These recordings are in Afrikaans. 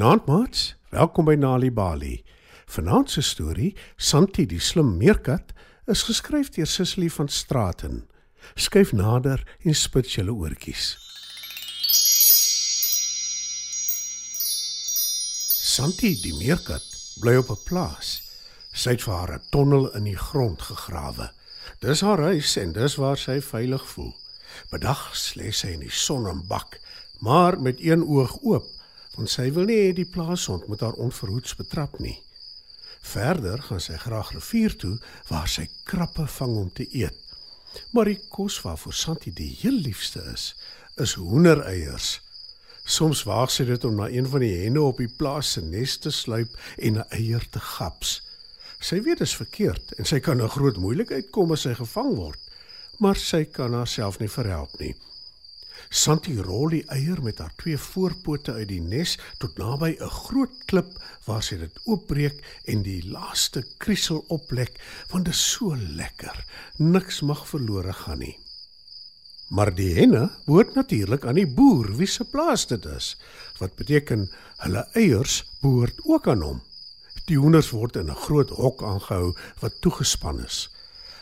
Goeienaand maats, welkom by Nali Bali. Vanaand se storie, Santi die slim meerkat, is geskryf deur Sissie van Straaten. Skyf nader en spit julle oortjies. Santi die meerkat bly op 'n plaas. Sy het vir haar 'n tonnel in die grond gegrawe. Dis haar huis en dis waar sy veilig voel. Bedags lê sy in die son en bak, maar met een oog oop want sy wil nie hê die plaashond moet haar onverhoeds betrap nie. Verder gaan sy graag rivier toe waar sy krappe vang om te eet. Maar die kos waarvoor Santi die heel liefste is, is hoendereiers. Soms waag sy dit om na een van die henne op die plaas se nes te sluip en 'n eier te gaps. Sy weet dit is verkeerd en sy kan 'n groot moeilikheid kom as sy gevang word, maar sy kan haarself nie verhelp nie. Santi rol die eier met haar twee voorpote uit die nes tot naby 'n groot klip waar sy dit oopbreek en die laaste kriesel oplek want dit is so lekker. Niks mag verlore gaan nie. Maar die henne behoort natuurlik aan die boer wie se plaas dit is, wat beteken hulle eiers behoort ook aan hom. Die hoenders word in 'n groot hok aangehou wat toegespan is.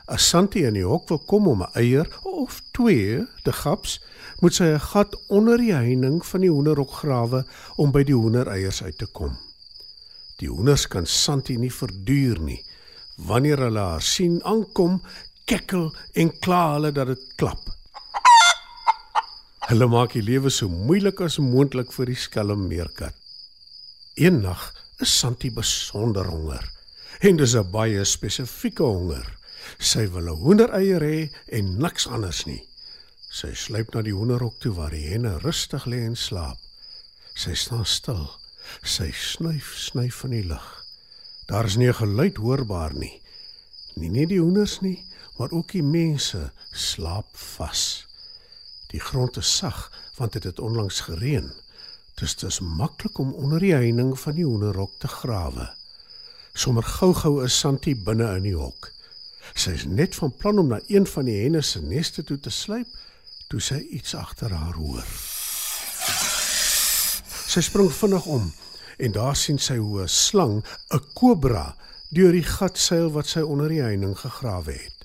As Santi in die hok wil kom om 'n eier of twee te gaps, moet sy 'n gat onder die heining van die hoenderhok grawe om by die hoendereiers uit te kom. Die hoenders kan Santi nie verduur nie. Wanneer hulle haar sien aankom, kekkel en kla hulle dat dit klap. Hulle maak die lewe so moeilik as moontlik vir die skelm meerkat. Eendag is Santi besonder honger. En dis 'n baie spesifieke honger. Sy wil 'n hoendereier hê en niks anders nie. Sy sluip na die hoenderhok toe waar die henne rustig lê en slaap. Sy staan stil. Sy snuif snuif van die lug. Daar is nie 'n geluid hoorbaar nie. Nie net die hoenders nie, maar ook die mense slaap vas. Die grond is sag want dit het onlangs gereën. Dit is maklik om onder die heining van die hoenderhok te grawe. Sommer gou-gou is Santi binne in die hok. Sy is net van plan om na een van die henne se neste toe te sluip toe sy iets agter haar hoor. Sy spring vinnig om en daar sien sy hoe 'n slang, 'n kobra, deur die gat seil wat sy onder die heining gegrawe het.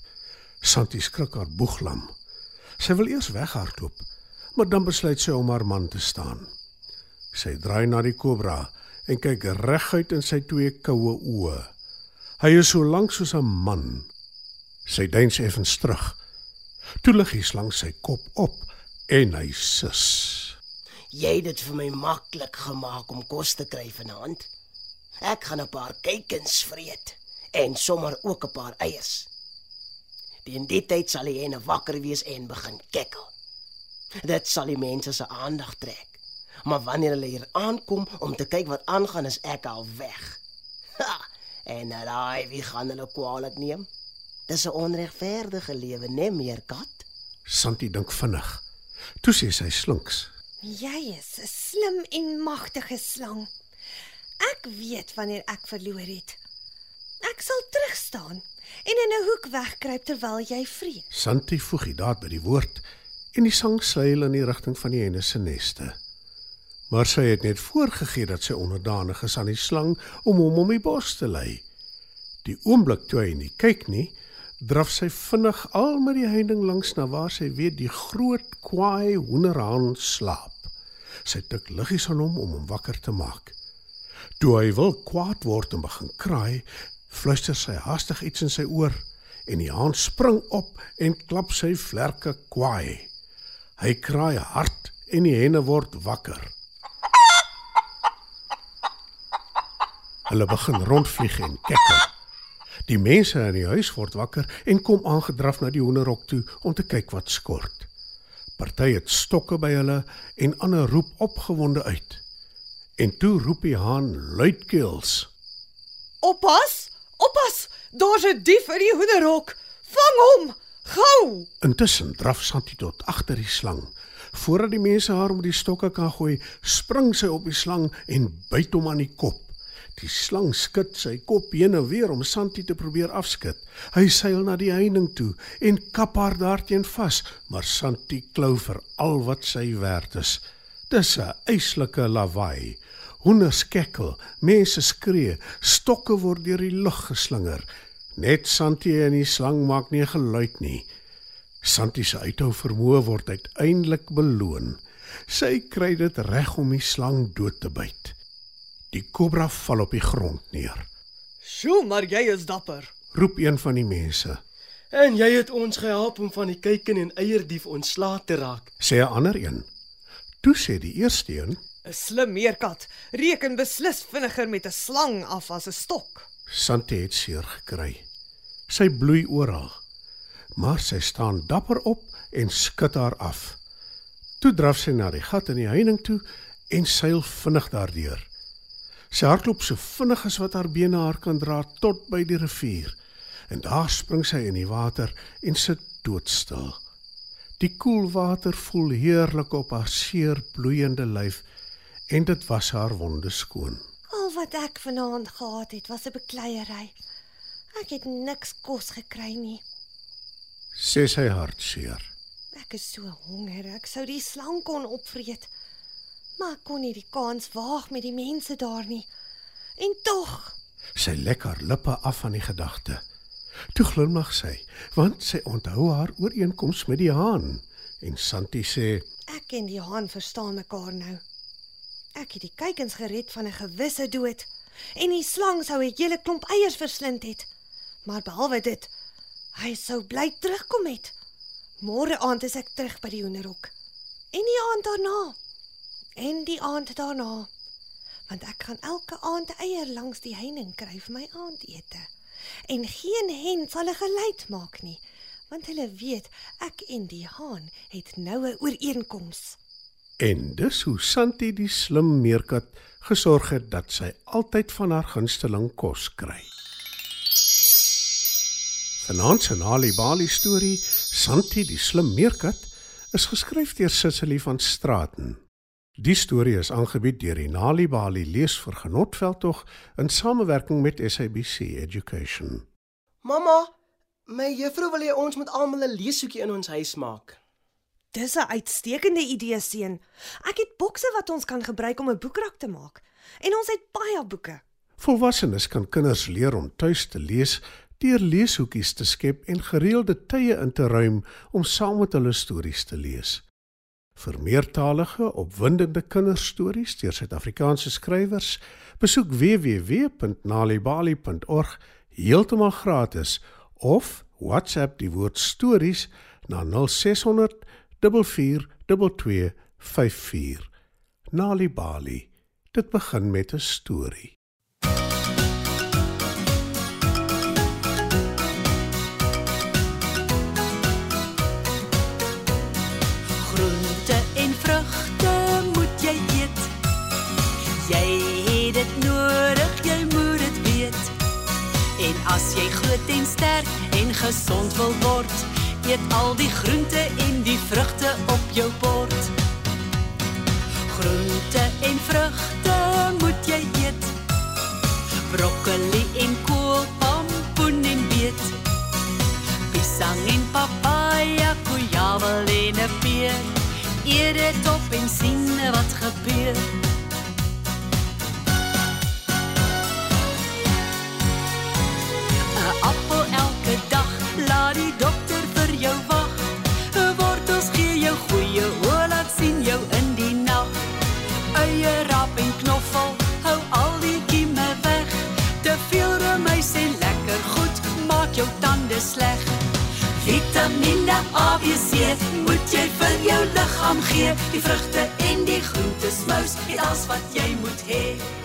Santi skrik haar boeglam. Sy wil eers weghardloop, maar dan besluit sy om haar man te staan. Sy draai na die kobra en kyk reguit in sy twee koue oë. Hy is so lank soos 'n man Sy deins effens terug. Toe lig hy langs sy kop op en hy sus. Jy het dit vir my maklik gemaak om kos te kry vanaand. Ek gaan 'n paar kuikens vreet en sommer ook 'n paar eiers. Teen die tyd sal hy en wakker wees en begin kekkel. Dit sal die mense se aandag trek. Maar wanneer hulle hier aankom om te kyk wat aangaan, is ek al weg. Ha, en raai wie gaan hulle kwaliek neem? Dis 'n onregverdige lewe, né, meer kat? Santi dink vinnig. Toe sê sy slinks: "Jy is 'n slim en magtige slang. Ek weet wanneer ek verloor het. Ek sal terug staan en in 'n hoek wegkruip terwyl jy vreet." Santi voeg die daad by die woord en die sang seil in die rigting van die henne se neste. Maar sy het net voorgegee dat sy onderdanig is aan die slang om hom om die bos te lei. Die oomblik toe hy nie kyk nie, draf sy vinnig al met die heining langs na waar sy weet die groot kwaai hoenderhaan slaap. Sy tik liggies aan hom om hom wakker te maak. Toe hy wil kwaad word en begin kraai, fluister sy haastig iets in sy oor en die haan spring op en klap sy vlerke kwaai. Hy kraai hard en die henne word wakker. Hulle begin rondvlieg en kekkel. Die mense in die huis word wakker en kom aangedraf na die hoenderhok toe om te kyk wat skort. Party het stokke by hulle en ander roep opgewonde uit. En toe roep die haan luidkeels: "Oppas! Oppas! Daar's 'n dief in die hoenderhok! Vang hom! Gou!" Intussen draf Santi tot agter die slang. Voordat die mense haar met die stokke kan gooi, spring sy op die slang en byt hom aan die kop. Die slang skud sy kop heen en weer om Santi te probeer afskud. Hy seil na die heining toe en kap haar daarteen vas, maar Santi klou vir al wat sy werd is. Dis 'n eislike lawaai. Honderde skekkel, mense skree, stokke word deur die lug geslinger. Net Santi en die slang maak nie geluid nie. Santi se uithou vermoë word uiteindelik beloon. Sy kry dit reg om die slang dood te byt. Die kobra val op die grond neer. "Sjoe, maar jy is dapper." Roep een van die mense. En jy het ons gehelp om van die kuiken en eierdief ontslae te raak. Sê 'n ander een. Toe sê die eerste een, 'n Slim meerkat reken beslis vinniger met 'n slang af as 'n stok. Santi het seer gekry. Sy bloei oral. Maar sy staan dapper op en skud haar af. Toe draf sy na die gat in die heining toe en seil vinnig daardeur. Sy hardloop so vinnig as wat haar bene haar kan dra tot by die rivier. En daar spring sy in die water en sit doodstil. Die koel water voel heerlik op haar seer bloeiende lyf en dit was haar wonde skoon. Al wat ek vanaand gehad het, was 'n bekleierery. Ek het niks kos gekry nie. Sê sy hartseer. Ek is so honger. Ek sou die slang kon opvreet. Maar ek kon nie die kans waag met die mense daar nie. En tog, Sy lek haar lippe af van die gedagte. Toe glimlag sy, want sy onthou haar ooreenkoms met die haan. En Santi sê: ek en die haan verstaan mekaar nou. Ek het die kuikens gered van 'n gewisse dood en die slang sou 'n hele klomp eiers verslind het. Maar behalwe dit, hy sou bly terugkom het. Môre aand is ek terug by die hoenderhok. En die aand daarna. En die aand daarna. Want ek gaan elke aand eier langs die heining kry vir my aandete. En geen hen sal 'n geluid maak nie, want hulle weet ek en die haan het nou 'n ooreenkoms. En dis hoe Santi die slim meerkat gesorg het dat sy altyd van haar gunsteling kos kry. Vanaand se Nali Bali storie, Santi die slim meerkat, is geskryf deur Sissily van Straaten. Die storie is aangebied deur die Nali Bali leesvergenotveldtog in samewerking met SABC Education. Mamma, my juffrou wil hê ons moet almal 'n leeshoekie in ons huis maak. Dis 'n uitstekende idee, seun. Ek het bokse wat ons kan gebruik om 'n boekrak te maak. En ons het baie boeke. Volwassenes kan kinders leer om tuis te lees deur leeshoekies te skep en gereelde tye in te ruim om saam met hulle stories te lees. Vir meertalige, opwindende kinderstories deur Suid-Afrikaanse skrywers, besoek www.nalibali.org heeltemal gratis of WhatsApp die woord stories na 0600 442254. Nalibali. Dit begin met 'n storie. En as jy groot en sterk en gesond wil word, eet al die groente en die vrugte op jou bord. Groente en vrugte moet jy eet. Broccoli en kool, pompoen en beet. Pisang en papaya, kujawel en 'n peer. Eet dit op en sien wat gebeur. Tande sleg. Vitamiene A, B, C moet jy vir jou liggaam gee. Die vrugte en die groente smous, dit alles wat jy moet hê.